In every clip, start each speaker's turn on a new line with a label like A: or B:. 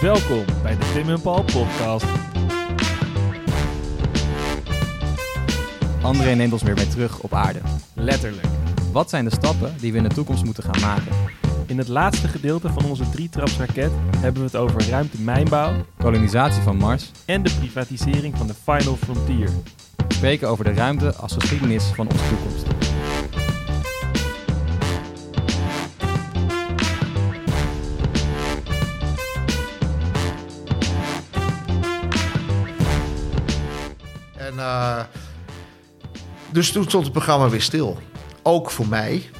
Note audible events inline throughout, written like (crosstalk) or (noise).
A: Welkom bij de Tim en Paul podcast.
B: André neemt ons weer mee terug op aarde.
A: Letterlijk.
B: Wat zijn de stappen die we in de toekomst moeten gaan maken?
A: In het laatste gedeelte van onze drietrapsraket hebben we het over ruimtemijnbouw
B: Kolonisatie van Mars.
A: en de privatisering van de Final Frontier.
B: We spreken over de ruimte als geschiedenis van onze toekomst.
C: Dus toen stond het programma weer stil. Ook voor mij,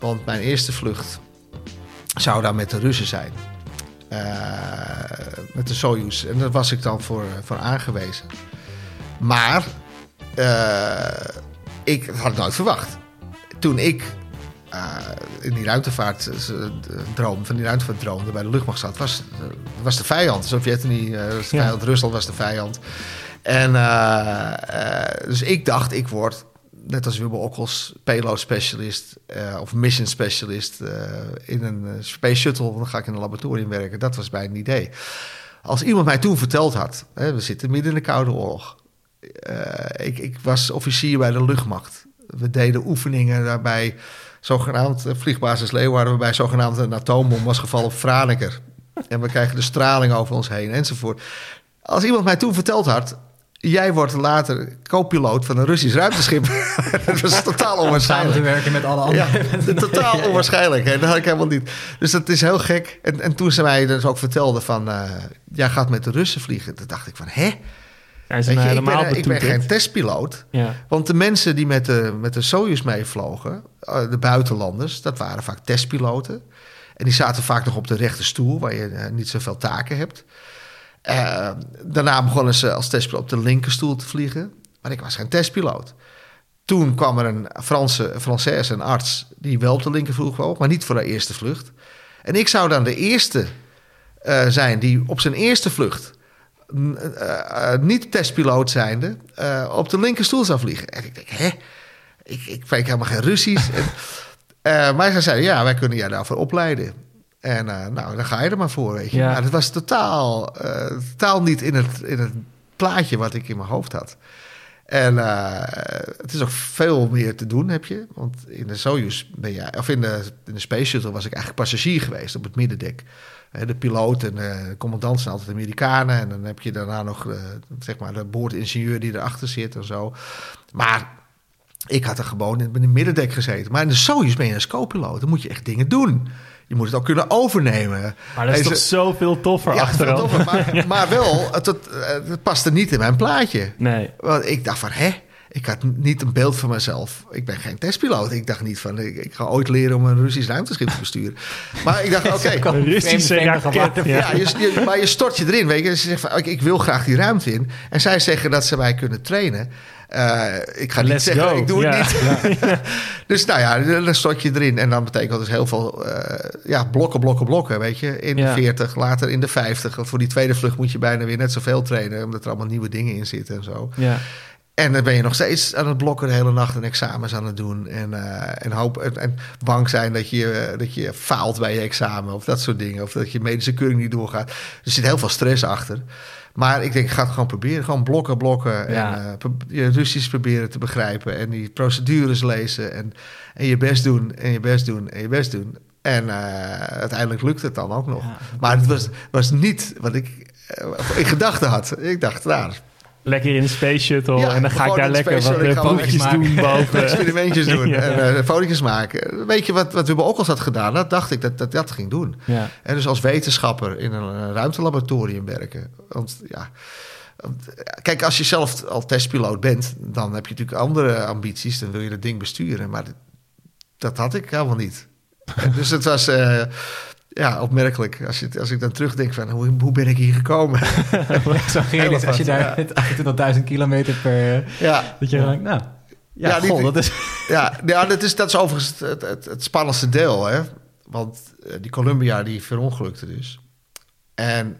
C: want mijn eerste vlucht zou daar met de Russen zijn. Eh, met de Soyuz. En daar was ik dan voor, voor aangewezen. Maar eh, ik had het nooit verwacht. Toen ik eh, in die ruimtevaartdroom, van die ruimtevaartdroom bij de luchtmacht zat, was, was de vijand. De Sovjet-Unie
A: Ja.
C: vijand, Rusland was de vijand. En dus ik dacht, ik word, net als Wubbe Okkels, payload specialist eh, of mission specialist eh, in een eh, space shuttle. Dan ga ik in een laboratorium werken. Dat was mijn idee. Als iemand mij toen verteld had, hè, we zitten midden in de Koude Oorlog. Ik, ik was officier bij de luchtmacht. We deden oefeningen daarbij, zogenaamd vliegbasis Leeuwarden, waarbij zogenaamd een atoombom was gevallen op Franeker. En we krijgen de straling over ons heen enzovoort. Als iemand mij toen verteld had, jij wordt later co-piloot van een Russisch ruimteschip. (laughs) dat was totaal
B: Samen te
C: onwaarschijnlijk.
B: werken met alle
C: Ja,
B: andere.
C: totaal (laughs) onwaarschijnlijk. Hè? Dat had ik helemaal niet. Dus dat is heel gek. En, en toen ze mij dus ook vertelde van... eh, jij gaat met de Russen vliegen. Toen dacht ik van, hè?
A: Een
C: je, ik,
A: helemaal
C: ben, ik ben geen testpiloot.
A: Ja.
C: Want de mensen die met de, met de Soyuz meevlogen... eh, de buitenlanders, dat waren vaak testpiloten. En die zaten vaak nog op de rechte stoel... waar je eh, niet zoveel taken hebt. Eh, daarna begonnen ze als testpiloot op de linkerstoel te vliegen. Maar ik was geen testpiloot. Toen kwam er een Franse, Française, een arts... die wel op de linkervloer vloog, maar niet voor haar eerste vlucht. En ik zou dan de eerste eh, zijn die op zijn eerste vlucht... eh, niet testpiloot zijnde... op de linkerstoel zou vliegen. En ik denk, hè? Ik, ik spreek helemaal geen Russisch. (laughs) en, maar zij zeiden, ja, wij kunnen jou daarvoor opleiden. En eh, nou, dan ga je er maar voor, weet je.
A: Ja.
C: Maar het was totaal, eh, totaal niet in het, in het plaatje wat ik in mijn hoofd had. En eh, het is ook veel meer te doen, heb je. Want in de Soyuz ben je... Of in de, in de Space Shuttle was ik eigenlijk passagier geweest op het middendek. De piloot en de commandant zijn altijd Amerikanen. En dan heb je daarna nog eh, zeg maar de boordingenieur die erachter zit en zo. Maar ik had er gewoon in het middendek gezeten. Maar in de Soyuz ben je een co-piloot. Dan moet je echt dingen doen. Je moet het ook kunnen overnemen.
A: Maar dat is toch zoveel toffer
C: ja,
A: achteraf.
C: toffer, maar, (laughs) maar wel, het, het, het paste niet in mijn plaatje.
A: Nee.
C: Want ik dacht van, hè? Ik had niet een beeld van mezelf. Ik ben geen testpiloot. Ik dacht niet van, ik, ik ga ooit leren om een Russisch ruimteschip te besturen. (laughs) Maar ik dacht, oké.
A: Een Russische
B: vreemde
A: raket. Ja.
C: Ja, je, je- maar je stort je erin, weet je. Ze zegt van, ik, ik wil graag die ruimte in. En zij zeggen dat ze mij kunnen trainen. Eh, ik ga niet zeggen,
A: go.
C: ik doe
A: Ja.
C: het niet. (laughs) dus nou ja, dan stort je erin. En dan betekent dat dus heel veel eh, ja, blokken, blokken, blokken, weet je. In de 40, later in de 50. Voor die tweede vlucht moet je bijna weer net zoveel trainen. Omdat er allemaal nieuwe dingen in zitten en zo.
A: Ja.
C: En dan ben je nog steeds aan het blokken de hele nacht en examens aan het doen. En, eh, en, hoop, en, en bang zijn dat je, dat je faalt bij je examen of dat soort dingen. Of dat je medische keuring niet doorgaat. Er zit heel veel stress achter. Maar ik denk, ik ga het gewoon proberen. Gewoon blokken, blokken.
A: Ja.
C: En eh, je Russisch proberen te begrijpen. En die procedures lezen. En, en je best doen. En je best doen. En je best doen. En eh, uiteindelijk lukt het dan ook nog.
B: Ja.
C: Maar het was, was niet wat ik eh, in gedachten had. Ik dacht, nou,
A: Lekker in de Space Shuttle.
C: Ja,
A: en dan ga ik daar lekker wat
B: foto's
A: doen boven. (laughs)
C: experimentjes (laughs) doen
A: Ja.
C: en eh, fotootjes maken. Weet je wat, wat Wubbe Okkels had gedaan? Dat dacht ik dat dat, dat ging doen.
A: Ja.
C: En dus als wetenschapper in een, eh, ruimtelaboratorium werken. Want ja, eh, kijk, als je zelf al testpiloot bent, dan heb je natuurlijk andere ambities. Dan wil je dat ding besturen. Maar dat, dat had ik helemaal niet. (laughs) Dus het was eh, ja, opmerkelijk. Als, je, als ik dan terugdenk van hoe, hoe ben ik hier gekomen?
B: Zo ging het als je daar met 28.000 kilometer per... eh,
C: ja,
B: Dat je denkt, nou... Ja,
C: Ja, die-
B: dat is... (laughs)
C: Ja, ja dat, is, dat is overigens het, het, het spannendste deel. Hè? Want eh, die Columbia die verongelukte dus. En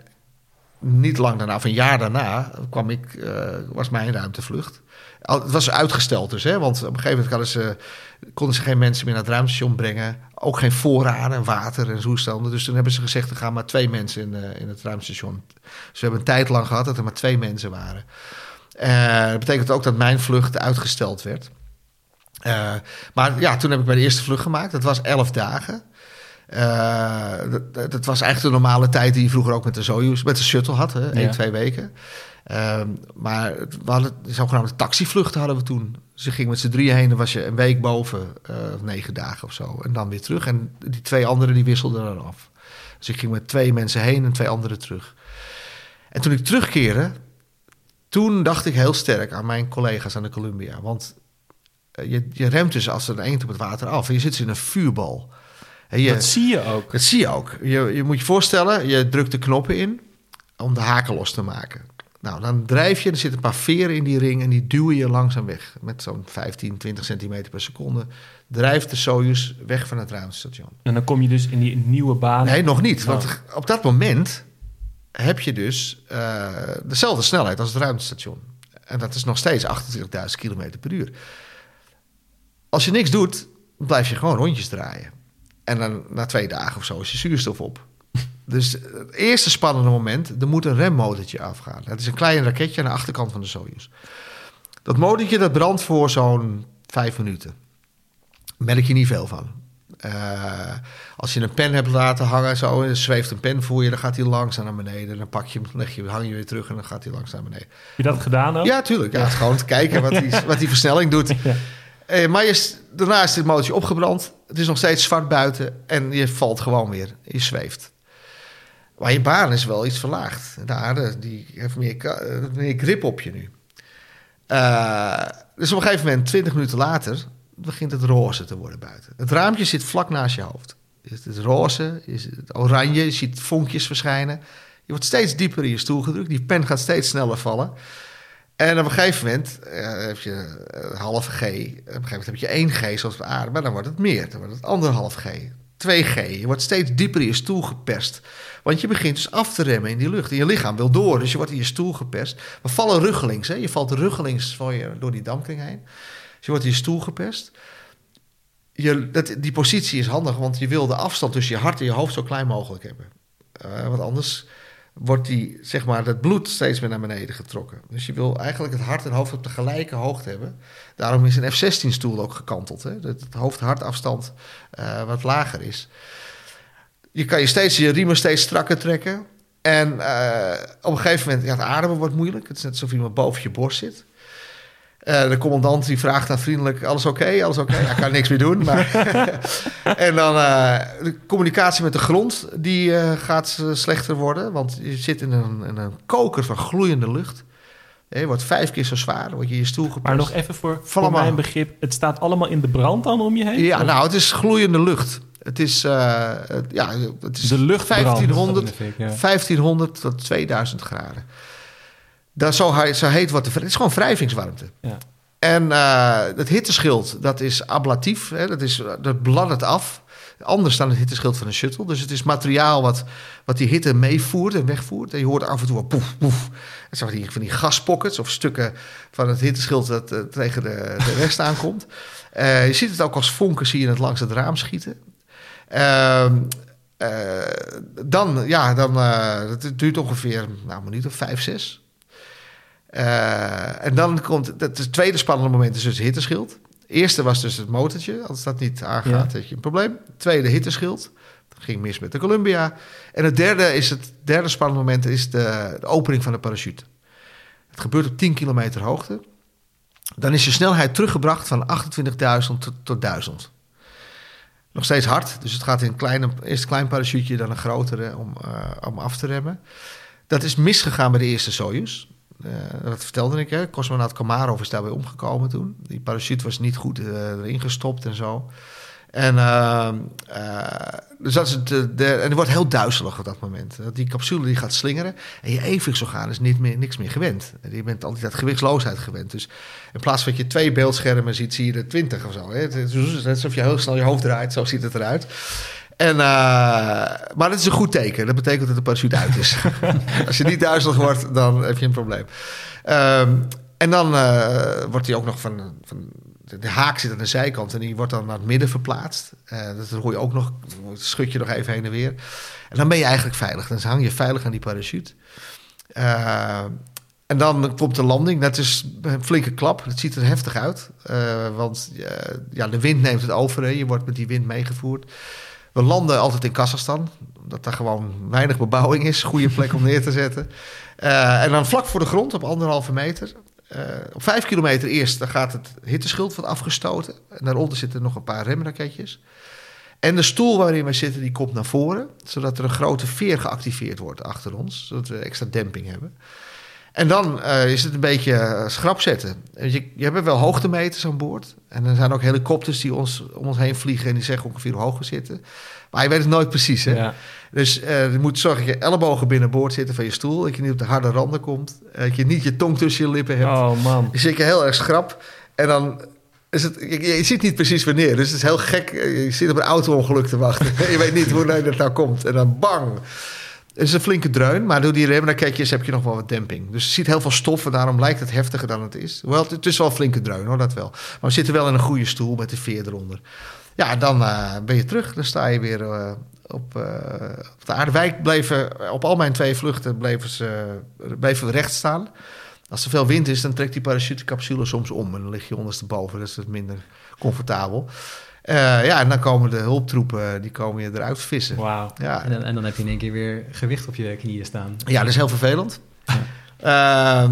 C: niet lang daarna, of een jaar daarna, kwam ik, uh, was mijn ruimtevlucht. Het was uitgesteld dus, hè, want op een gegeven moment ze, konden ze geen mensen meer naar het ruimtestation brengen. Ook geen voorraden en water en toestanden. Dus toen hebben ze gezegd, er gaan maar twee mensen in, uh, in het ruimtestation. Dus we hebben een tijd lang gehad dat er maar twee mensen waren. Uh, dat betekent ook dat mijn vlucht uitgesteld werd. Uh, maar ja, toen heb ik mijn eerste vlucht gemaakt. Dat was elf dagen. Dat, dat, was eigenlijk de normale tijd die je vroeger ook met de Soyuz, met de shuttle had, hè, één, twee weken. Uh, maar we hadden zogenaamde taxivluchten hadden we toen. Dus je ging met z'n drieën heen, dan was je een week boven, uh, negen dagen of zo. En dan weer terug. En die twee anderen die wisselden dan af. Dus ik ging met twee mensen heen en twee anderen terug. En toen ik terugkeerde, toen dacht ik heel sterk aan mijn collega's aan de Columbia. Want je, je remt dus als er een eend op het water af. En je zit dus in een vuurbal.
A: Je, dat zie je ook.
C: Dat zie je ook. Je, je moet je voorstellen, je drukt de knoppen in om de haken los te maken. Nou, dan drijf je, er zitten een paar veren in die ring en die duwen je langzaam weg. Met zo'n 15, 20 centimeter per seconde drijft de Soyuz weg van het ruimtestation.
A: En dan kom je dus in die nieuwe baan?
C: Nee, nog niet. Want op dat moment heb je dus uh, dezelfde snelheid als het ruimtestation. En dat is nog steeds 28.000 km per uur. Als je niks doet, blijf je gewoon rondjes draaien. En dan na twee dagen of zo is je zuurstof op. Dus het eerste spannende moment, er moet een remmotortje afgaan. Het is een klein raketje aan de achterkant van de Soyuz. Dat motortje dat brandt voor zo'n vijf minuten. Merk je niet veel van. Uh, als je een pen hebt laten hangen, zo, en zweeft een pen voor je, dan gaat hij langzaam naar beneden. Dan pak je hem, leg je, hang je weer terug en dan gaat hij langzaam naar beneden.
A: Heb je dat gedaan ook?
C: Ja, tuurlijk. Ja, gewoon te kijken wat die, wat die versnelling doet. (laughs) Ja. Eh, maar je, daarna is dit motortje opgebrand. Het is nog steeds zwart buiten en je valt gewoon weer. Je zweeft. Maar je baan is wel iets verlaagd. De aarde die heeft meer, eh, meer grip op je nu. Uh, dus op een gegeven moment, 20 minuten later, begint het roze te worden buiten. Het raampje zit vlak naast je hoofd. Het is roze, het oranje, je ziet vonkjes verschijnen. Je wordt steeds dieper in je stoel gedrukt. Die pen gaat steeds sneller vallen. En op een gegeven moment uh, heb je halve G. Op een gegeven moment heb je 1 G zoals we aarde, maar dan wordt het meer. Dan wordt het anderhalf G. 2G. Je wordt steeds dieper in je stoel geperst. Want je begint dus af te remmen in die lucht. En je lichaam wil door, dus je wordt in je stoel geperst. We vallen ruggelings. Hè? Je valt ruggelings van je, door die dampkring heen. Dus je wordt in je stoel geperst. Je, dat, die positie is handig, want je wil de afstand tussen je hart en je hoofd zo klein mogelijk hebben. Uh, want anders wordt die, zeg maar, het bloed steeds meer naar beneden getrokken. Dus je wil eigenlijk het hart en hoofd op de gelijke hoogte hebben. Daarom is een F-16-stoel ook gekanteld. Hè? Dat het hoofd-hartafstand uh, wat lager is. Je kan je steeds je riemen steeds strakker trekken. En uh, op een gegeven moment, ja, het ademen wordt moeilijk. Het is net alsof iemand boven je borst zit. Uh, de commandant die vraagt dan vriendelijk: alles oké? Alles oké? Hij kan niks meer doen. Maar (laughs) en dan uh, de communicatie met de grond die uh, gaat slechter worden. Want je zit in een, in een koker van gloeiende lucht. Je wordt vijf keer zo zwaar, word je je stoel gepast.
A: Maar nog even voor, voor mijn begrip: het staat allemaal in de brand dan om je heen?
C: Ja, nou, het is gloeiende lucht. Het is, ja, het is
A: de lucht
C: 1500, ik, ja. 1500 tot 2000 graden. Dat zo, zo heet wat het is gewoon wrijvingswarmte. Ja. En uh, het hitteschild, dat is ablatief. Hè, dat, is, dat bladdert af. Anders dan het hitteschild van een shuttle. Dus het is materiaal wat, wat die hitte meevoert en wegvoert. En je hoort af en toe wat poef, poef. Het zijn van die, van die gaspockets of stukken van het hitteschild dat uh, tegen de, de rest aankomt. Uh, (laughs) je ziet het ook als vonken, zie je het langs het raam schieten. Ehm, dan, ja, dan, het duurt ongeveer nou, een minuut of vijf, zes. Uh, en dan komt het, het tweede spannende moment is dus het hitteschild. eerste was dus het motortje. Als dat niet aangaat, ja. heb je een probleem. tweede hitteschild. Dat ging mis met de Columbia. En het derde, is het derde spannende moment is de, de opening van de parachute. Het gebeurt op 10 kilometer hoogte. Dan is je snelheid teruggebracht van 28.000 tot, tot 1000. Nog steeds hard. Dus het gaat in een kleine, eerst een klein parachute, dan een grotere om, uh, om af te remmen. Dat is misgegaan bij de eerste Soyuz. Uh, dat vertelde ik, hè. Cosmonaut Kamarov is daarbij omgekomen toen. Die parachute was niet goed uh, erin gestopt en zo. En, uh, dus dat is het, en het wordt heel duizelig op dat moment. Die capsule die gaat slingeren en je evenwichtsorgaan is niet meer, niks meer gewend. Je bent altijd dat gewichtsloosheid gewend. Dus in plaats van dat je twee beeldschermen ziet, zie je er twintig of zo. Hè. Het is alsof je heel snel je hoofd draait, zo ziet het eruit. En, maar het is een goed teken. Dat betekent dat de parachute uit is. (laughs) Als je niet duizelig wordt, dan heb je een probleem. Ehm, en dan wordt hij ook nog van, van de haak zit aan de zijkant en die wordt dan naar het midden verplaatst. Uh, dat hoor je ook nog, schud je nog even heen en weer. En dan ben je eigenlijk veilig. Dan hang je veilig aan die parachute. Uh, en dan komt de landing. Dat is een flinke klap. Het ziet er heftig uit. Uh, want ja, de wind neemt het over. Je wordt met die wind meegevoerd. We landen altijd in Kazachstan. Omdat daar gewoon weinig bebouwing is. Goede plek om neer te zetten. en dan vlak voor de grond op anderhalve meter uh, op vijf kilometer eerst dan gaat het hitteschild wat afgestoten. En daaronder zitten nog een paar remraketjes. En de stoel waarin wij zitten, die komt naar voren. Zodat er een grote veer geactiveerd wordt achter ons. Zodat we extra demping hebben. En dan uh, is het een beetje uh, schrap zetten. Je, je hebt wel hoogtemeters aan boord. En er zijn ook helikopters die ons, om ons heen vliegen... en die zeggen ongeveer hoe hoog we zitten. Maar je weet het nooit precies, hè? Ja. Dus uh, je moet zorgen dat je ellebogen binnenboord zitten van je stoel. Dat je niet op de harde randen komt. Dat je niet je tong tussen je lippen hebt.
A: Oh man.
C: Je zit je heel erg schrap. En dan is het... Je, je ziet niet precies wanneer. Dus het is heel gek. Je zit op een auto-ongeluk te wachten. (laughs) je weet niet hoe dat nou komt. En dan bang. Het is een flinke dreun, maar door die remraketjes heb je nog wel wat demping. Dus je ziet heel veel stof en daarom lijkt het heftiger dan het is. Wel, het is wel een flinke dreun hoor, dat wel. Maar we zitten wel in een goede stoel met de veer eronder. Ja, dan uh, ben je terug. Dan sta je weer uh, op, uh, op de aarde. Wij bleven, op al mijn twee vluchten bleven, ze, bleven we recht staan. Als er veel wind is, dan trekt die parachutecapsule soms om. En dan lig je ondersteboven, dat is het minder comfortabel. Uh, ja, en dan komen de hulptroepen, die komen je eruit vissen.
B: Wauw. Ja. En, dan, en dan heb je in één keer weer gewicht op je knieën staan.
C: Ja, dat is heel vervelend. Ja. Uh,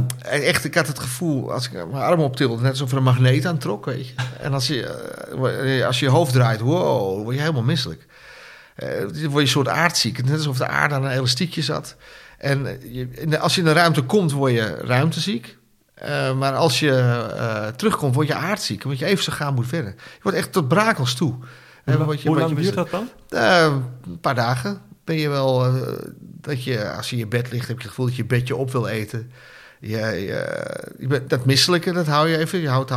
C: echt, ik had het gevoel, als ik mijn arm optilde, net alsof er een magneet aan trok, weet je. En als je, als je je hoofd draait, wow, word je helemaal misselijk. Uh, word je een soort aardziek. Net alsof de aarde aan een elastiekje zat. En je, als je in de ruimte komt, word je ruimteziek. Uh, maar als je uh, terugkomt, word je aardziek. Want je even zo gaan moet verder. Je wordt echt tot brakels toe.
A: Hoe, lang, je, hoe lang duurt dat dan?
C: Uh, een paar dagen. Ben je wel... dat je, als je in je bed ligt, heb je het gevoel dat je bedje op wil eten. Je, je, dat misselijke, dat hou je even. Je houdt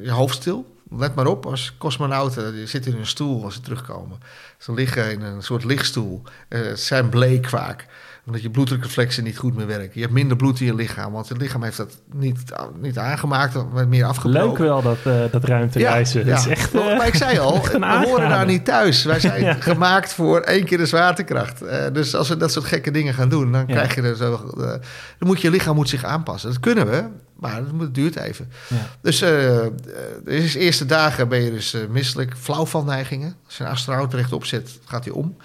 C: je hoofd stil. Let maar op, als cosmonauten je zit in een stoel als ze terugkomen. Ze liggen in een soort lichtstoel. ze zijn bleek vaak omdat je bloedreflexen niet goed meer werken. Je hebt minder bloed in je lichaam, want het lichaam heeft dat niet, niet aangemaakt, maar meer afgebroken.
A: Leuk wel, dat, uh, dat ruimtereizen. Ja, ja. is echt,
C: maar ik zei al, (laughs) we horen daar niet thuis. Wij zijn (laughs) ja. gemaakt voor één keer de zwaartekracht. Uh, dus als we dat soort gekke dingen gaan doen, dan krijg je er zo... dan moet je lichaam moet zich aanpassen. Dat kunnen we, maar het duurt even. Dus de eerste dagen ben je dus misselijk, flauwvalneigingen. Als je een astronaut rechtop zet, gaat hij om.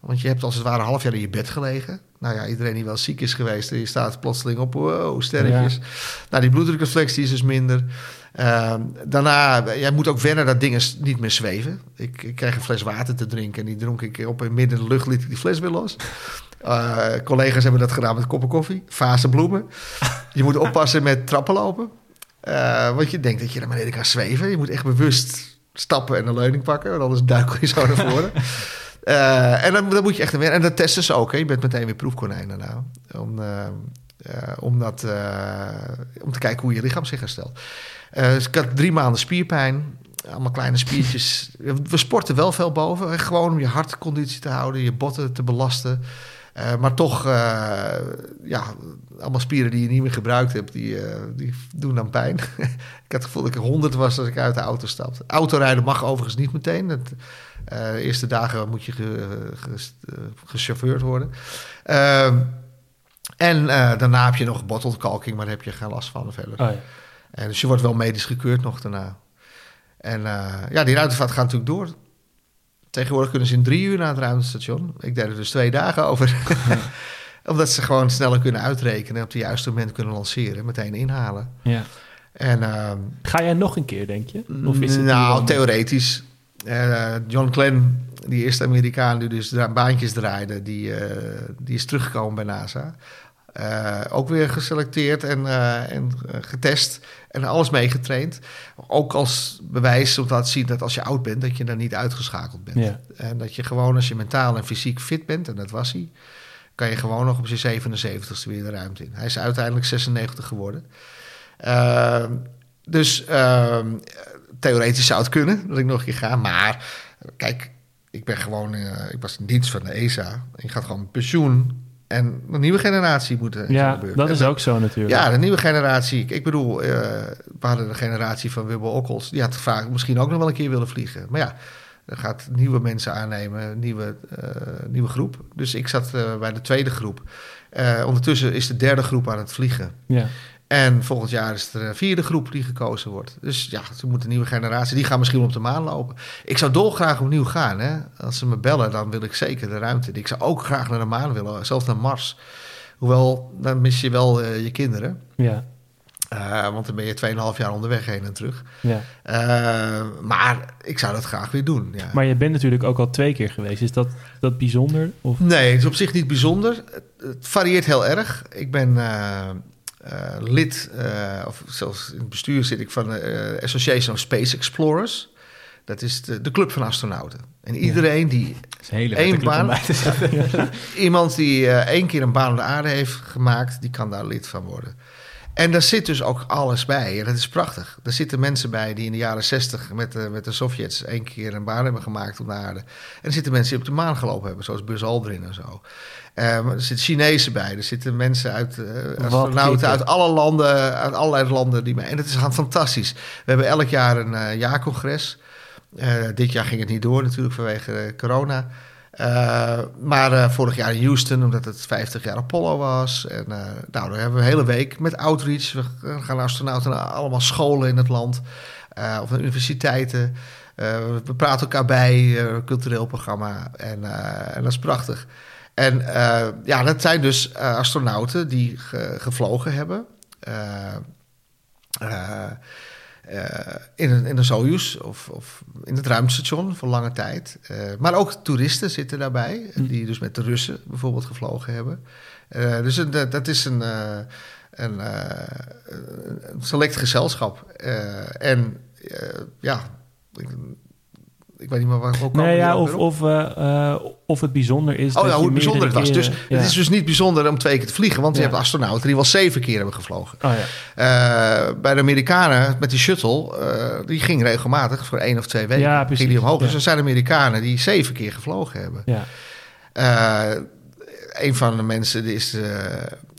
C: Want je hebt als het ware een half jaar in je bed gelegen. Nou ja, iedereen die wel ziek is geweest, die staat plotseling op, wow, sterretjes. Nou, die bloeddrukreflex die is dus minder. Uh, daarna, jij moet ook wennen dat dingen niet meer zweven. Ik, ik kreeg een fles water te drinken en die dronk ik op in midden in de lucht, liet ik die fles weer los. Uh, collega's hebben dat gedaan met koppen koffie, fase bloemen. Je moet oppassen met trappen lopen. Uh, want je denkt dat je naar beneden kan zweven. Je moet echt bewust stappen en een leuning pakken, want anders duikel je zo naar voren. Uh, en dan, dan, moet je echt weer. En dat testen ze ook. Hè. Je bent meteen weer proefkonijn daarna. Om, uh, uh, om, dat, om te kijken hoe je lichaam zich herstelt. dus ik had drie maanden spierpijn. Allemaal kleine spiertjes. (laughs) We sporten wel veel boven. Gewoon om je hartconditie te houden. Je botten te belasten. Maar toch, ja, allemaal spieren die je niet meer gebruikt hebt, die, die doen dan pijn. (laughs) ik had het gevoel dat ik 100 was als ik uit de auto stapte. Autorijden mag overigens niet meteen. Dat, de eerste dagen moet je gechauffeurd worden. Uh, en daarna heb je nog bottelkalking, maar daar heb je geen last van verder. Oh, ja. en dus je wordt wel medisch gekeurd nog daarna. En ja, die ruimtevaart gaat natuurlijk door. Tegenwoordig kunnen ze in drie uur naar het ruimtestation. Ik deed er dus twee dagen over. (laughs) (laughs) Omdat ze gewoon sneller kunnen uitrekenen... en op het juiste moment kunnen lanceren. Meteen inhalen.
A: Ja.
C: En, ehm,
A: Ga jij nog een keer, denk je? Of is het
C: nou, theoretisch. Uh, John Glenn, die eerste Amerikaan die dus baantjes draaide, die, uh, die is teruggekomen bij NASA. Uh, ook weer geselecteerd en, en getest en alles meegetraind. Ook als bewijs om te laten zien dat als je oud bent, dat je dan niet uitgeschakeld bent.
A: Ja.
C: En dat je gewoon als je mentaal en fysiek fit bent, en dat was hij, kan je gewoon nog op zijn 77ste weer de ruimte in. Hij is uiteindelijk 96 geworden. dus ehm, theoretisch zou het kunnen dat ik nog een keer ga. Maar kijk, ik ben gewoon, ik was in dienst van de ESA. Je gaat gewoon met pensioen en een nieuwe generatie moet
A: Ja, dat is ook zo natuurlijk.
C: Ja, de nieuwe generatie. Ik bedoel, uh, we hadden de generatie van Wibbel Okkels. Die had vaak misschien ook nog wel een keer willen vliegen. Maar ja, er gaat nieuwe mensen aannemen, nieuwe, uh, nieuwe groep. Dus ik zat uh, bij de tweede groep. ondertussen is de derde groep aan het vliegen.
A: Ja.
C: En volgend jaar is er een vierde groep die gekozen wordt. Dus ja, ze moeten een nieuwe generatie. Die gaan misschien op de maan lopen. Ik zou dolgraag opnieuw gaan. Hè? Als ze me bellen, dan wil ik zeker de ruimte. Ik zou ook graag naar de maan willen, zelfs naar Mars. Hoewel, dan mis je wel uh, je kinderen.
A: Ja.
C: Uh, want dan ben je 2,5 jaar onderweg heen en terug.
A: Ja.
C: Uh, maar ik zou dat graag weer doen. Ja.
A: Maar je bent natuurlijk ook al twee keer geweest. Is dat, dat bijzonder? Of?
C: Nee, het is op zich niet bijzonder. Het, het varieert heel erg. Ik ben uh, lid, uh, of zelfs in het bestuur zit ik van de uh, Association of Space Explorers. Dat is de, de club van astronauten. En iedereen die één baan, (laughs) iemand die één keer een baan op de aarde heeft gemaakt, die kan daar lid van worden. En daar zit dus ook alles bij. En dat is prachtig. Er zitten mensen bij die in de jaren zestig met de, met de Sovjets één keer een baan hebben gemaakt op de aarde. En er zitten mensen die op de maan gelopen hebben, zoals Buzz Aldrin en zo. Um, er zitten Chinezen bij, er zitten mensen uit, uh, astronauten uit alle landen, uit allerlei landen. Die mee. En het is fantastisch. We hebben elk jaar een uh, jaarcongres. Uh, dit jaar ging het niet door natuurlijk vanwege corona. Uh, maar uh, vorig jaar in Houston, omdat het 50 jaar Apollo was. En uh, nou, dan hebben we een hele week met outreach. We gaan astronauten naar allemaal scholen in het land. of universiteiten. we praten elkaar bij, cultureel programma. En, en dat is prachtig. En ja, dat zijn dus astronauten die ge gevlogen hebben. Uh, in, een, in een Soyuz of, of in het ruimtestation voor lange tijd. Uh, maar ook toeristen zitten daarbij, hm. die dus met de Russen bijvoorbeeld gevlogen hebben. Uh, dus een, dat is een, een, een select gezelschap. en ja, ik weet niet meer waar ook
A: nee, ja, of, of, uh, of het bijzonder is.
C: Oh ja, hoe het bijzonder het was. dus ja. het is dus niet bijzonder om twee keer te vliegen, want je hebt astronauten die wel zeven keer hebben gevlogen.
A: Oh,
C: ja. uh, bij de Amerikanen met die shuttle, uh, die ging regelmatig voor één of twee weken.
A: Ja, precies.
C: Die omhoog. Dus er zijn Amerikanen die zeven keer gevlogen hebben.
A: Ja.
C: een van de mensen is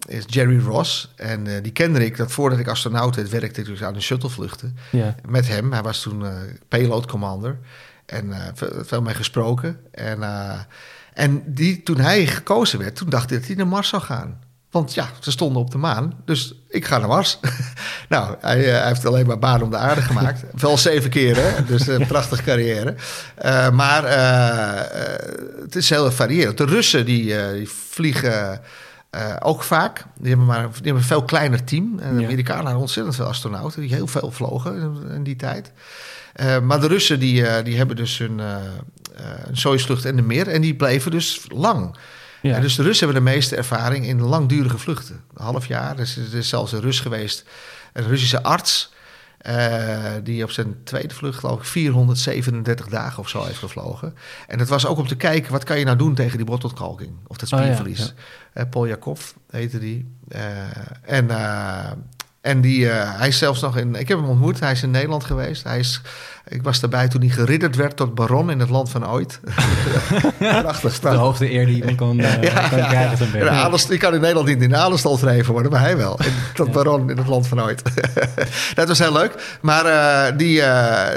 C: is Jerry Ross. En uh, die kende ik dat voordat ik astronaut werd, werkte ik dus aan de shuttlevluchten.
A: Ja.
C: Met hem. Hij was toen uh, payload commander. En uh, veel mee gesproken. En, uh, en die, toen hij gekozen werd, toen dacht hij dat hij naar Mars zou gaan. Want ja, ze stonden op de maan, dus ik ga naar Mars. (laughs) nou, hij, uh, hij, heeft alleen maar baan om de aarde gemaakt. (laughs) Wel zeven keer, hè? dus een prachtige carrière. Maar het is heel variërend. De Russen die, die vliegen ook vaak. Die hebben, maar, die hebben een veel kleiner team. En de ja. Amerikanen hadden ontzettend veel astronauten... die heel veel vlogen in, in die tijd. Uh, maar de Russen die, uh, die hebben dus hun uh, een Soyuz-vlucht en de meer. En die bleven dus lang.
A: Ja.
C: dus de Russen hebben de meeste ervaring in langdurige vluchten. Een half jaar. Dus er is zelfs een Rus geweest, een Russische arts... die op zijn tweede vlucht, geloof ik, 437 dagen of zo heeft gevlogen. En dat was ook om te kijken, wat kan je nou doen tegen die bottelkalking? Of dat spierverlies. Oh, ja, ja. Paul Jakov heette die. en en die, uh, hij is zelfs nog in. Ik heb hem ontmoet. Hij is in Nederland geweest. Hij is, ik was daarbij toen hij geridderd werd tot baron in het land van ooit. (laughs)
B: Prachtig De hoogste eer die je kan, uh, ja, kan ja, krijgen.
C: Ja. Ik kan in Nederland niet in de verheven worden, maar hij wel. In, tot baron in het land van ooit. (laughs) dat was heel leuk. Maar uh, die,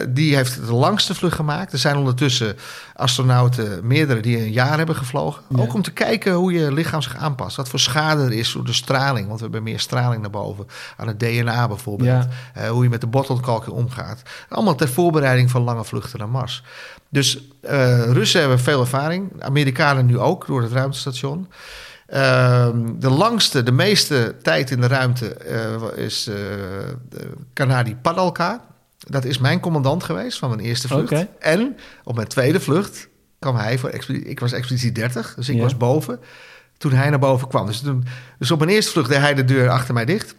C: die heeft de langste vlucht gemaakt. Er zijn ondertussen astronauten, meerdere, die een jaar hebben gevlogen. Ook om te kijken hoe je lichaam zich aanpast. Wat voor schade er is door de straling. Want we hebben meer straling naar boven aan het DNA bijvoorbeeld. Hoe je met de bottelkalking omgaat. Allemaal ter voorbereiding van lange vluchten naar Mars. Dus uh, Russen hebben veel ervaring. Amerikanen nu ook, door het ruimtestation. Uh, de langste, de meeste tijd in de ruimte uh, is Kanadi Padalka. Dat is mijn commandant geweest van mijn eerste vlucht.
A: Okay.
C: En op mijn tweede vlucht kwam hij voor expeditie. Ik was expeditie 30, dus ik
A: Ja.
C: was boven. Toen hij naar boven kwam. Dus, toen, dus op mijn eerste vlucht deed hij de deur achter mij dicht.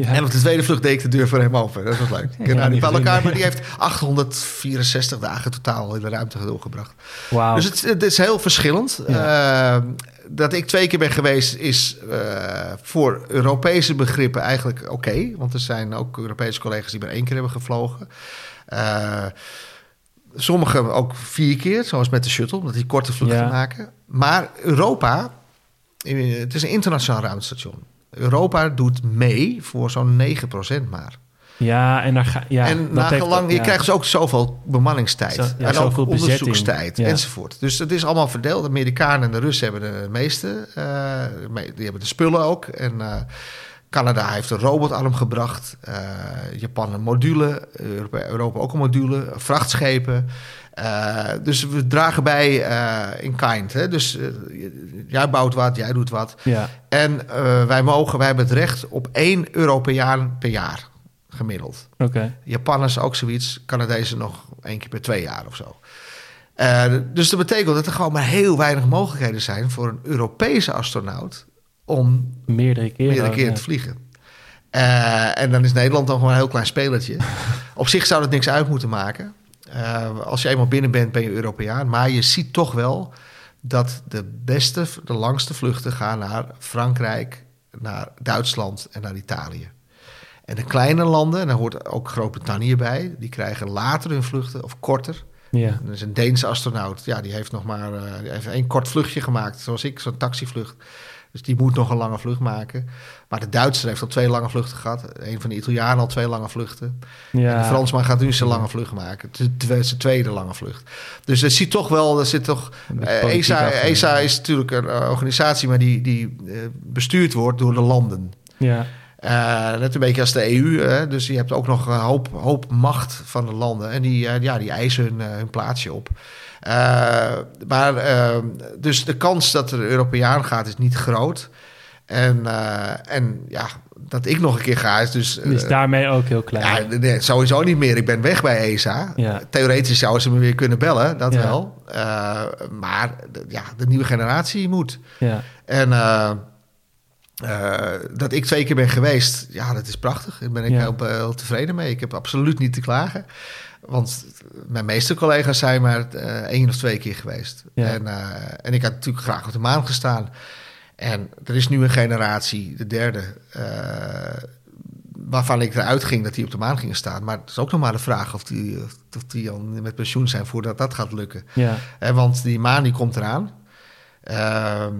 A: Ja.
C: En op de tweede vlucht deed ik de deur voor hem open. Dat was leuk. Ik ken
A: Ja,
C: niet
A: die
C: bij elkaar, maar die heeft 864 dagen totaal in de ruimte doorgebracht.
A: Wauw.
C: Dus het, het is heel verschillend. Eh, dat ik twee keer ben geweest is eh, voor Europese begrippen eigenlijk oké. want er zijn ook Europese collega's die maar één keer hebben gevlogen. Eh, Sommige ook vier keer, zoals met de shuttle, omdat die korte vluchten maken. Maar Europa, eh, het is een internationaal ruimtestation. Europa doet mee voor zo'n 9% maar.
A: Ja, en daar ga ja,
C: en
A: dat
C: nagelang,
A: heeft-
C: je
A: ja.
C: krijgt dus ook zoveel bemanningstijd.
A: Zo- ja,
C: en
A: zoveel
C: ook onderzoekstijd
A: Ja.
C: enzovoort. Dus het is allemaal verdeeld. De Amerikanen en de Russen hebben de meeste. eh, die hebben de spullen ook. En eh, Canada heeft een robotarm gebracht. Eh, Japan een module. Europa, Europa ook een module. Vrachtschepen. Eh, dus we dragen bij eh, in kind. Hè? Dus eh, jij bouwt wat, jij doet wat.
A: Ja,
C: En wij mogen, wij hebben het recht op één Europeaan per jaar gemiddeld.
A: oké.
C: Japanners ook zoiets, Canadezen nog één keer per twee jaar of zo. Dus dat betekent dat er gewoon maar heel weinig mogelijkheden zijn voor een Europese astronaut om
A: Meerdere keren.
C: meerdere
A: ja.
C: te vliegen. En dan is Nederland nog gewoon een heel klein spelertje. (laughs) Op zich zou dat niks uit moeten maken. Eh, als je eenmaal binnen bent, ben je Europeaan. Maar je ziet toch wel dat de beste, de langste vluchten gaan naar Frankrijk, naar Duitsland en naar Italië. En de kleine landen, en daar hoort ook Groot-Brittannië bij, die krijgen later hun vluchten of korter.
A: Ja,
C: Er is een Deense astronaut, ja, die heeft nog maar eh, die heeft één kort vluchtje gemaakt, zoals ik, zo'n taxivlucht. Dus die moet nog een lange vlucht maken. Maar de Duitser heeft al twee lange vluchten gehad. Een van de Italianen al twee lange vluchten. En
A: ja.
C: de Fransman gaat nu zijn lange vlucht maken. Zijn tweede lange vlucht. Dus er zit toch wel, er zit toch. Eh, ESA. ESA is natuurlijk een eh, organisatie, maar die, die eh, bestuurd wordt door de landen.
A: Ja,
C: net een beetje als de EU. Hè? Dus je hebt ook nog een hoop, hoop macht van de landen. En die, ja, die eisen hun, hun plaatsje op. Eh, maar eh, dus de kans dat er een Europeaan gaat is niet groot. En, eh, en ja, dat ik nog een keer ga is dus... eh,
A: is daarmee ook heel klein.
C: ja, nee, sowieso niet meer. Ik ben weg bij ESA.
A: Ja.
C: Theoretisch zouden ze me weer kunnen bellen, dat
A: Ja.
C: wel. Eh, maar ja, de nieuwe generatie moet.
A: ja.
C: En eh, eh, dat ik twee keer ben geweest, ja, dat is prachtig. Daar ben ik eh, heel tevreden mee. Ik heb absoluut niet te klagen. Want mijn meeste collega's zijn maar eh, één of twee keer geweest.
A: Ja.
C: En, eh, en ik had natuurlijk graag op de maan gestaan. En er is nu een generatie, de derde, eh, waarvan ik eruit ging dat die op de maan gingen staan. Maar het is ook nog maar de vraag of die, of die al met pensioen zijn voordat dat gaat lukken.
A: ja.
C: Want die maan die komt eraan. Ehm,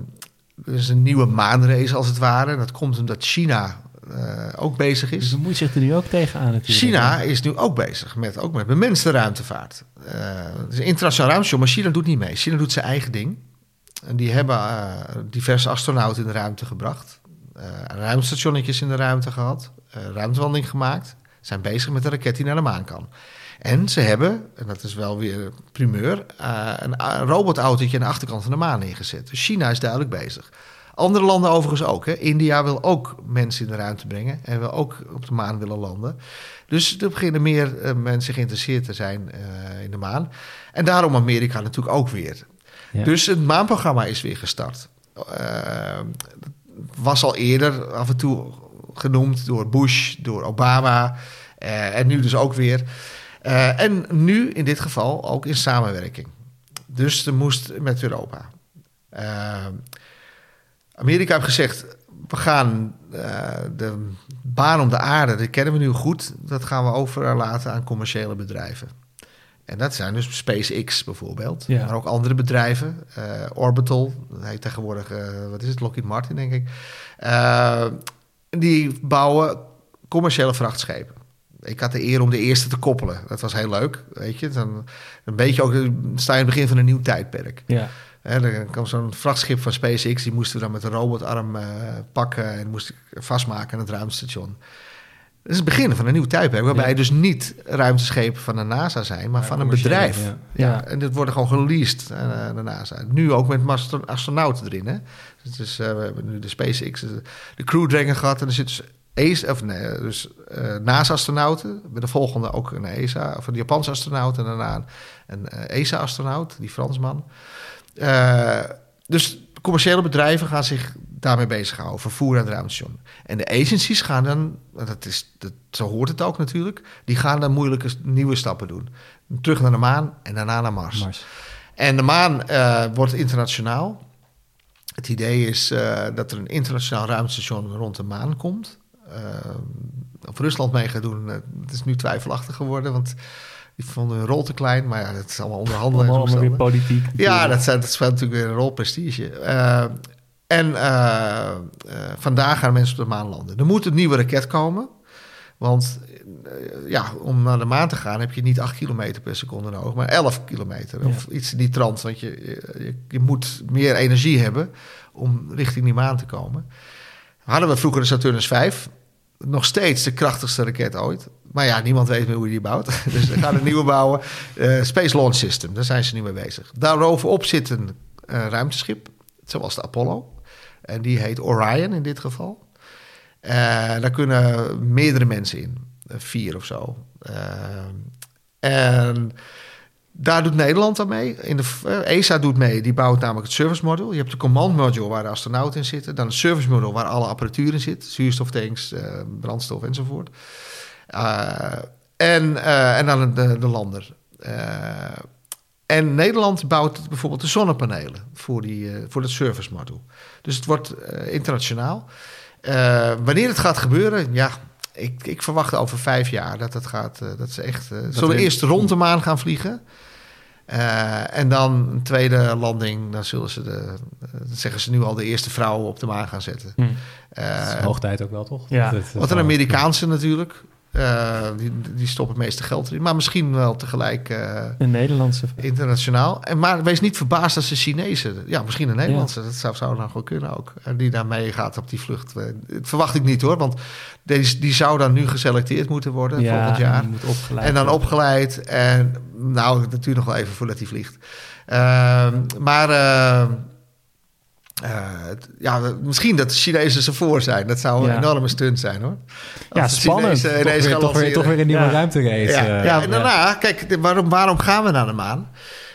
C: er is een nieuwe maanrace als het ware. En dat komt omdat China ook bezig
A: Dus
C: is.
A: dan moet je zich er nu ook tegenaan natuurlijk.
C: China is nu ook bezig met, ook met bemenste ruimtevaart. Eh, het is een internationaal ruimtestation, maar China doet niet mee. China doet zijn eigen ding. En die hebben eh, diverse astronauten in de ruimte gebracht. eh ruimtestationnetjes in de ruimte gehad. eh, ruimtewandeling gemaakt. Zijn bezig met een raket die naar de maan kan. En ze hebben, en dat is wel weer primeur, eh, een, een robotautootje aan de achterkant van de maan neergezet. Dus China is duidelijk bezig. Andere landen overigens ook. Hè. India wil ook mensen in de ruimte brengen en wil ook op de maan willen landen. Dus er beginnen meer eh, mensen geïnteresseerd te zijn eh, in de maan. En daarom Amerika natuurlijk ook weer.
A: Ja.
C: Dus het maanprogramma is weer gestart. Eh, was al eerder af en toe genoemd door Bush, door Obama eh, en nu dus ook weer. Eh, en nu in dit geval ook in samenwerking. Dus er moest met Europa. Amerika heeft gezegd: we gaan eh, de baan om de aarde, dat kennen we nu goed, dat gaan we overlaten aan commerciële bedrijven. En dat zijn dus SpaceX bijvoorbeeld,
A: Ja.
C: maar ook andere bedrijven. eh, Orbital, dat heet tegenwoordig, eh, wat is het, Lockheed Martin denk ik. Die bouwen commerciële vrachtschepen. Ik had de eer om de eerste te koppelen. Dat was heel leuk, weet je. Dan een beetje ook, dan sta je in het begin van een nieuw tijdperk.
A: Ja,
C: Hè, dan kwam zo'n vrachtschip van SpaceX, die moesten we dan met een robotarm eh, pakken en moest ik vastmaken aan het ruimtestation. Dat is het begin van een nieuw tijdperk, waarbij
A: Ja.
C: dus niet ruimteschepen van de NASA zijn, maar
A: Ja,
C: van een bedrijf.
A: ja.
C: En dit worden gewoon geleased eh, aan de NASA. Nu ook met astro- astronauten erin. Hè? Dus, eh, we hebben nu de SpaceX, eh, de Crew Dragon gehad en er zit dus, ESA, of nee, dus eh, NASA-astronauten. Bij de volgende ook een ESA, of een Japanse astronaut en daarna een, eh, ESA-astronaut, die Fransman. Eh, dus commerciële bedrijven gaan zich daarmee bezighouden, vervoer aan het ruimtestation. En de agencies gaan dan, dat is, dat, zo hoort het ook natuurlijk, die gaan dan moeilijke nieuwe stappen doen. Terug naar de maan en daarna naar Mars.
A: Mars.
C: En de maan eh, wordt internationaal. Het idee is eh, dat er een internationaal ruimtestation rond de maan komt. Eh, of Rusland mee gaat doen, het is nu twijfelachtig geworden. Want Die vonden hun rol te klein, maar ja, dat is allemaal onderhandelen.
A: Allemaal, allemaal weer politiek.
C: Ja, dat, zijn, dat speelt natuurlijk weer een rol prestige. Uh, en uh, vandaag gaan mensen op de maan landen. Er moet een nieuwe raket komen. Want ja, om naar de maan te gaan heb je niet 8 kilometer per seconde nodig, maar 11 kilometer. Ja. Of iets in die trant. Want je, je, je, moet meer energie hebben om richting die maan te komen. Hadden we vroeger de Saturnus 5. Nog steeds de krachtigste raket ooit. Maar ja, niemand weet meer hoe je die bouwt. (laughs) Dus we gaan een nieuwe bouwen. Uh, Space Launch System, daar zijn ze nu mee bezig. Daaroverop zit een uh, ruimteschip, zoals de Apollo. En die heet Orion in dit geval. Uh, daar kunnen meerdere mensen in. vier of zo. en daar doet Nederland aan mee. In de, ESA doet mee. Die bouwt namelijk het service module. Je hebt de command module waar de astronauten in zitten. Dan het service module waar alle apparatuur in zit. Zuurstoftanks, brandstof enzovoort. Uh, en, uh, en dan de, de lander. Uh, en Nederland bouwt bijvoorbeeld de zonnepanelen voor, die, voor het service module. Dus het wordt internationaal. wanneer het gaat gebeuren, ja, ik, ik verwacht over vijf jaar dat het gaat. dat ze echt. Dat zullen we eerst rond de maan gaan vliegen. Uh, en dan een tweede landing, dan zullen ze de, dan zeggen ze nu al de eerste vrouwen op de maan gaan zetten.
B: Hm. Uh, hoog tijd ook wel, toch?
A: Ja.
C: Wat een Amerikaanse natuurlijk. Uh, die, die stoppen het meeste geld erin. Maar misschien wel tegelijk... Uh,
A: een Nederlandse.
C: Internationaal. En, maar wees niet verbaasd als de Chinezen... Ja, misschien een Nederlandse. Ja. Dat zou, zou dan gewoon kunnen ook. En die daarmee gaat op die vlucht. Dat verwacht ik niet hoor. Want die, die zou dan nu geselecteerd moeten worden
A: ja,
C: volgend jaar.
A: En, moet opgeleid
C: en dan
A: worden.
C: opgeleid. En nou, duurt nog wel even voordat hij vliegt. Uh, maar... Uh, ja, misschien dat de Chinezen ze voor zijn. Dat zou een
A: Ja.
C: enorme stunt zijn hoor.
A: Ja,
C: Als
A: spannend.
C: Chinezen
B: Toch weer, toch, weer,
C: lanceren.
B: toch weer een nieuwe.
A: Ja,
B: eh,
C: ja, en daarna, kijk, waarom, waarom gaan we naar de maan?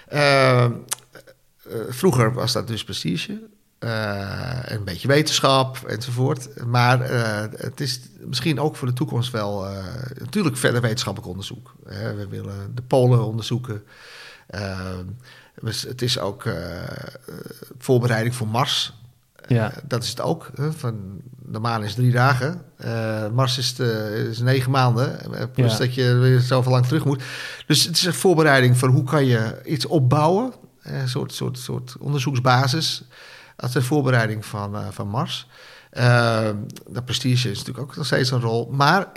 C: Eh, eh, vroeger was dat dus prestige. eh, een beetje wetenschap enzovoort. Maar eh, het is misschien ook voor de toekomst wel eh, natuurlijk verder wetenschappelijk onderzoek. Hè. we willen de polen onderzoeken. Dus het is ook eh, voorbereiding voor Mars.
A: Ja.
C: Eh, dat is het ook. Van, de maan is drie dagen. Eh, Mars is, de, is negen maanden. Plus
A: Ja.
C: dat je weer zoveel lang terug moet. Dus het is een voorbereiding voor hoe kan je iets opbouwen. Een soort, soort, soort onderzoeksbasis. Als een voorbereiding van, van Mars. Eh, de prestige is natuurlijk ook nog steeds een rol. Maar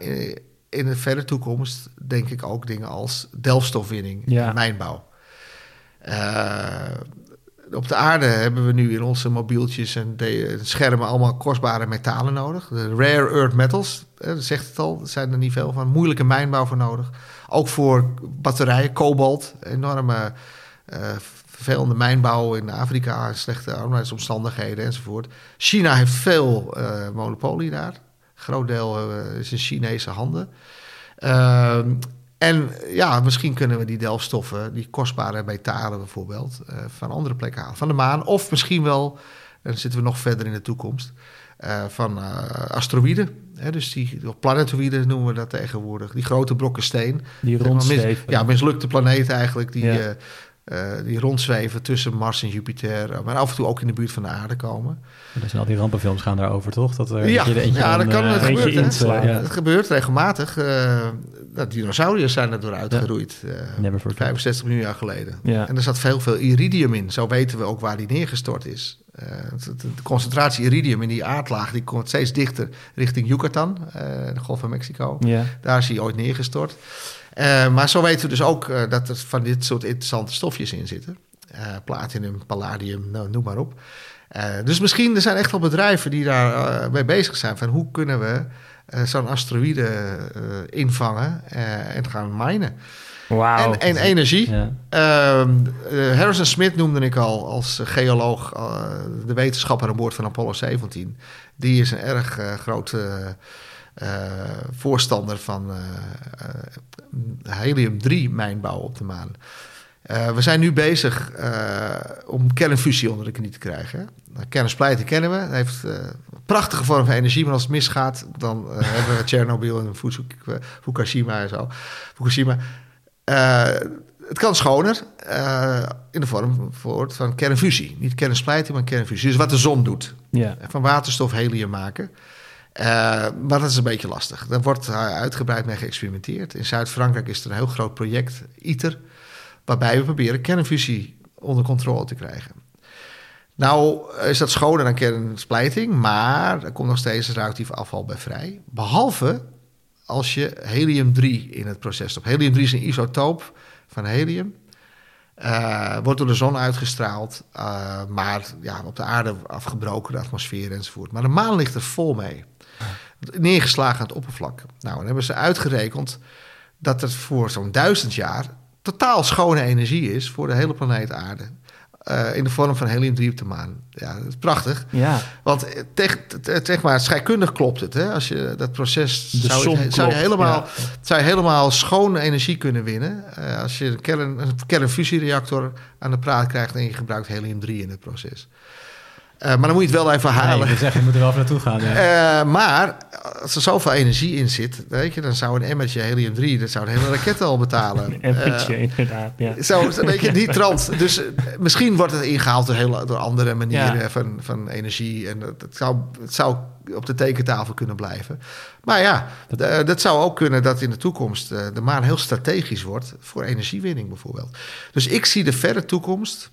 C: in de verre toekomst denk ik ook dingen als delfstofwinning
A: Ja.
C: en mijnbouw. Eh, op de aarde hebben we nu in onze mobieltjes en schermen allemaal kostbare metalen nodig. De rare earth metals, dat zegt het al, zijn er niet veel van. Moeilijke mijnbouw voor nodig. Ook voor batterijen, kobalt, enorme eh, vervelende mijnbouw in Afrika, slechte arbeidsomstandigheden enzovoort. China heeft veel eh, monopolie daar. Een groot deel is in Chinese handen. En ja, misschien kunnen we die delfstoffen, die kostbare metalen bijvoorbeeld, eh, van andere plekken halen. Van de maan. Of misschien wel, en dan zitten we nog verder in de toekomst, eh, van eh, asteroïden. Hè, dus die planetoïden noemen we dat tegenwoordig. Die grote brokken steen.
A: Die
C: mis-
A: rondzweven.
C: ja, mislukte planeten eigenlijk. Die,
A: Ja.
C: eh, eh, die rondzweven tussen Mars en Jupiter. eh, Maar af en toe ook in de buurt van de aarde komen.
B: Dus al die rampenfilms gaan daarover, toch? Dat er
C: Ja,
B: er eentje
C: ja, dat kan.
B: eh,
C: Het gebeurt. Het gebeurt regelmatig. Eh dat dinosauriërs zijn er door uitgeroeid. eh,
B: Never forget.
C: 65 miljoen jaar geleden.
A: Ja.
C: En er zat veel, veel iridium in. Zo weten we ook waar die neergestort is. Eh, de, concentratie iridium in die aardlaag die komt steeds dichter richting Yucatan, eh, de Golf van Mexico.
A: Ja.
C: Daar is hij ooit neergestort. Eh, maar zo weten we dus ook eh, dat er van dit soort interessante stofjes in zitten. Eh, platinum, palladium, nou, noem maar op. Eh, dus misschien er zijn echt wel bedrijven die daar eh, mee bezig zijn. Van hoe kunnen we eh, zo'n asteroïde eh, invangen eh, en gaan minen. En, en energie.
B: Ja.
C: Ehm, eh, Harrison Smith noemde ik al als geoloog, eh, de wetenschapper aan boord van Apollo 17. Die is een erg eh, grote eh, voorstander van eh, eh, helium-3 mijnbouw op de maan. Eh, we zijn nu bezig eh, om kernfusie onder de knie te krijgen. Nou, Kernsplijten kennen we. Dat heeft eh, een prachtige vorm van energie. Maar als het misgaat, dan eh, (laughs) hebben we Tsjernobyl en Fukushima en zo. Fukushima. Eh, het kan schoner in de vorm voor- van kernfusie. Niet kernsplijting, maar kernfusie. Dus wat de zon doet.
A: Ja.
C: Van waterstof helium maken. maar dat is een beetje lastig. Daar wordt uitgebreid mee geëxperimenteerd. In Zuid-Frankrijk is er een heel groot project, ITER, waarbij we proberen kernfusie onder controle te krijgen. Nou is dat schoner dan kernsplijting, maar er komt nog steeds radioactief afval bij vrij. Behalve als je helium-3 in het proces stopt. Helium-3 is een isotoop van helium. Uh, wordt door de zon uitgestraald, uh, maar ja, op de aarde afgebroken, de atmosfeer enzovoort. Maar de maan ligt er vol mee. Neergeslagen aan het oppervlak. Nou, dan hebben ze uitgerekend dat het voor zo'n duizend jaar totaal schone energie is voor de hele planeet aarde. Uh, in de vorm van helium-3 op de maan. Ja, dat is prachtig.
A: Ja.
C: Want zeg maar, scheikundig klopt het. Hè? Als je dat proces... zou, je, zou, je helemaal, ja. zou je helemaal schone energie kunnen winnen... Uh, als je een, kern, een kernfusiereactor aan de praat krijgt... en je gebruikt helium-3 in het proces. Uh, maar dan moet je het wel even halen.
B: Nee, zeggen, je moet er wel naartoe gaan. Ja.
C: Uh, maar als er zoveel energie in zit, weet je, dan zou een emmertje helium-3, dat zou een hele raket al betalen. (laughs)
A: Een emmertje, uh, inderdaad. Ja.
C: Zo, weet je, niet (laughs) trans. Dus misschien wordt het ingehaald door, heel, door andere manieren ja. van, van energie. En het zou, het zou op de tekentafel kunnen blijven. Maar ja, dat, dat zou ook kunnen dat in de toekomst de maan heel strategisch wordt voor energiewinning bijvoorbeeld. Dus ik zie de verre toekomst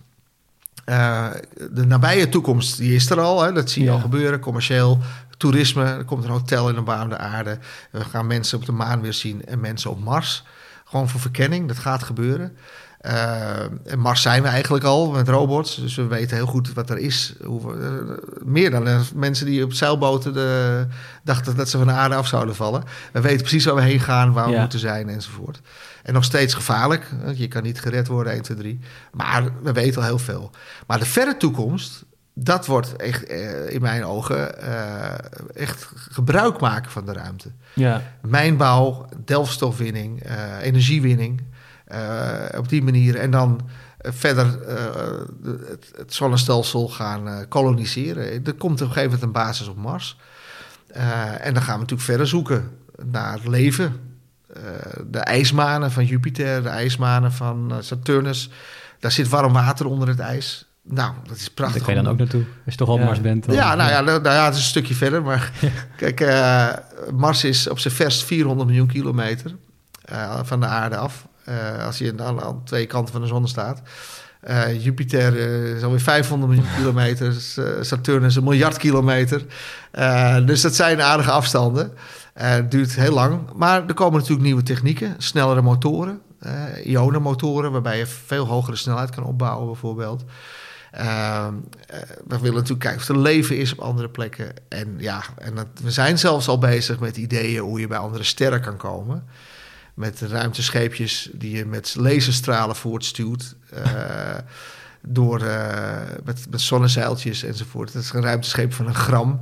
C: uh, de nabije toekomst die is er al. Hè? Dat zie je ja. al gebeuren, commercieel. Toerisme, er komt een hotel in de baan de aarde. We gaan mensen op de maan weer zien en mensen op Mars. Gewoon voor verkenning, dat gaat gebeuren. En Mars zijn we eigenlijk al met robots. Dus we weten heel goed wat er is. Hoe, uh, meer dan mensen die op zeilboten de, dachten dat ze van de aarde af zouden vallen. We weten precies waar we heen gaan, waar we ja. moeten zijn enzovoort. En nog steeds gevaarlijk. Je kan niet gered worden, 1, 2, 3. Maar we weten al heel veel. Maar de verre toekomst, dat wordt echt in mijn ogen echt gebruik maken van de ruimte.
A: Ja.
C: Mijnbouw, delfstofwinning, energiewinning. Uh, op die manier. En dan uh, verder uh, het, het, zonnestelsel gaan koloniseren. Er komt op een gegeven moment een basis op Mars. en dan gaan we natuurlijk verder zoeken naar leven. de ijsmanen van Jupiter, de ijsmanen van Saturnus. Daar zit warm water onder het ijs. Nou, dat is prachtig.
B: Daar kan je dan ook naartoe, als je toch op
A: ja.
B: Mars bent. Dan,
C: ja, nou ja, nou, ja, het is een stukje verder. Maar (laughs) kijk, Mars is op zijn verst 400 miljoen kilometer van de aarde af. Uh, als je aan, aan, twee kanten van de zon staat. Uh, Jupiter uh, is alweer 500 miljoen (laughs) kilometer. Saturnus een miljard kilometer. dus dat zijn aardige afstanden. het duurt heel lang. Maar er komen natuurlijk nieuwe technieken. Snellere motoren. ionenmotoren, waarbij je veel hogere snelheid kan opbouwen bijvoorbeeld. we willen natuurlijk kijken of er leven is op andere plekken. En ja, en dat, we zijn zelfs al bezig met ideeën hoe je bij andere sterren kan komen met ruimtescheepjes die je met laserstralen voortstuwt. Uh, (laughs) door, uh, met, met zonnezeiltjes enzovoort. Dat is een ruimtescheep van een gram.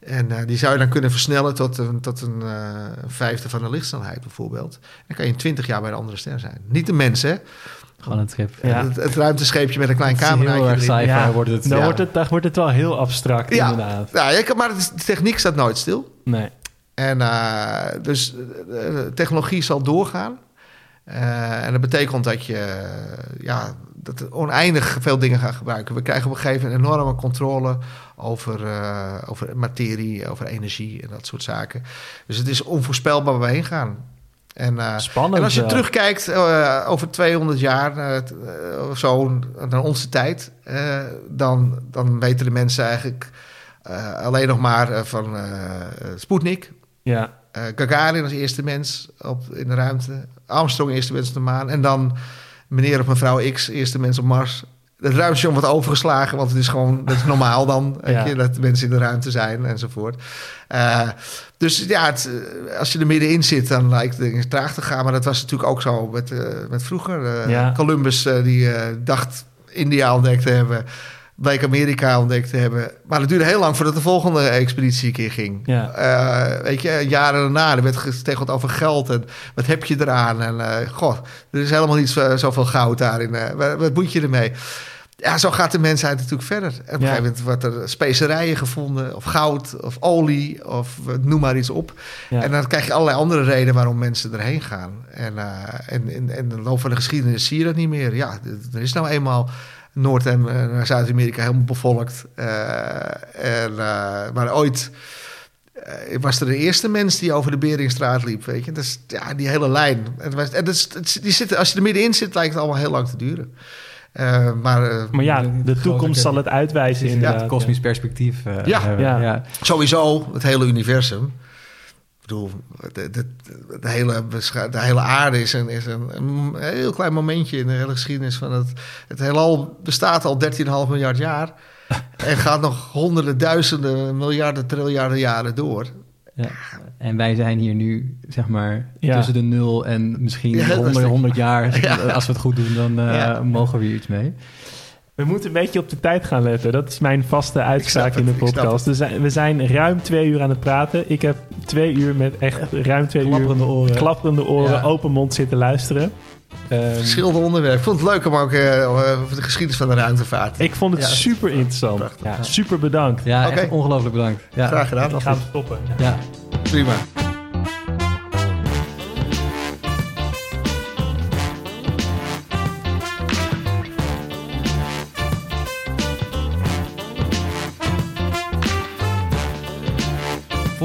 C: En uh, die zou je dan kunnen versnellen tot een, tot een vijfde van de lichtsnelheid bijvoorbeeld. Dan kan je in twintig jaar bij de andere ster zijn. Niet de mensen, hè.
B: Gewoon het schip.
C: Ja. Het, het, ruimtescheepje met een klein cameraatje.
B: Heel
A: ja.
B: wordt het.
A: Dan,
B: ja.
A: wordt het, dan wordt het wel heel abstract
C: ja.
A: inderdaad.
C: Ja, ja, maar de techniek staat nooit stil.
A: Nee.
C: En uh, dus de technologie zal doorgaan. Uh, en dat betekent dat je ja, dat oneindig veel dingen gaat gebruiken. We krijgen op een gegeven moment enorme controle over, uh, over materie, over energie en dat soort zaken. Dus het is onvoorspelbaar waar we heen gaan. En, uh,
A: Spannend.
C: En als je terugkijkt uh, over 200 jaar of zo naar onze tijd, dan, dan weten de mensen eigenlijk alleen nog maar van Sputnik.
A: Ja.
C: Uh, Gagarin als eerste mens op, in de ruimte. Armstrong eerste mens op de maan. En dan meneer of mevrouw X eerste mens op Mars. Het ruimtestation wordt overgeslagen, want het is gewoon dat is normaal dan. (laughs)
A: Ja.
C: Je, dat mensen in de ruimte zijn enzovoort. Uh, dus ja, het, als je er middenin zit, dan lijkt het dingen traag te gaan. Maar dat was natuurlijk ook zo met, uh, met vroeger.
A: Ja.
C: Columbus die dacht India ontdekt te hebben bleek Amerika ontdekt te hebben. Maar het duurde heel lang voordat de volgende expeditie een keer ging.
A: Ja.
C: Uh, weet je, jaren daarna, er werd gestegeld over geld en wat heb je eraan? En uh, goh, er is helemaal niet zo, zoveel goud daarin. Uh, wat, wat moet je ermee? Ja, zo gaat de mensheid natuurlijk verder. En op een
A: Ja.
C: gegeven moment wordt er specerijen gevonden, of goud, of olie, of noem maar iets op.
A: Ja.
C: En dan krijg je allerlei andere redenen waarom mensen erheen gaan. En, en, en, en in de loop van de geschiedenis zie je dat niet meer. Ja, er is nou eenmaal Noord- en uh, Zuid-Amerika helemaal bevolkt. Uh, en, uh, maar ooit ik was er de eerste mens die over de Beringstraat liep, weet je. Dat is, ja, die hele lijn. Het was, en dat is, het, die zitten, als je er middenin zit, lijkt het allemaal heel lang te duren. Uh, maar, uh,
A: maar ja, de, de toekomst zal het uitwijzen in
B: ja, kosmisch perspectief. Uh,
C: ja. ja. ja, sowieso het hele universum. Bedoel, de, de, de, hele, de hele aarde is, een, is een, een, heel klein momentje in de hele geschiedenis van het... Het heelal bestaat al 13,5 miljard jaar (laughs) en gaat nog honderden, duizenden, miljarden, triljarden jaren door.
B: Ja. En wij zijn hier nu, zeg maar, tussen de nul en misschien ja, 100, 100 jaar. (laughs) Als we het goed doen, dan uh, mogen we hier iets mee.
A: We moeten een beetje op de tijd gaan letten. Dat is mijn vaste uitspraak in de podcast. We zijn, we zijn ruim twee uur aan het praten. Ik heb twee uur met echt ruim twee
B: klapperende
A: uur
B: oren.
A: klapperende oren, open mond zitten luisteren.
C: Um, Verschillende onderwerpen. Ik vond het leuk om ook uh, over de geschiedenis van de ruimtevaart.
A: Ik vond het ja, super interessant. Ja, super bedankt.
B: Ja, okay. ongelooflijk bedankt. Ja.
C: Graag gedaan.
A: Dan gaan we stoppen.
B: Ja.
C: Prima.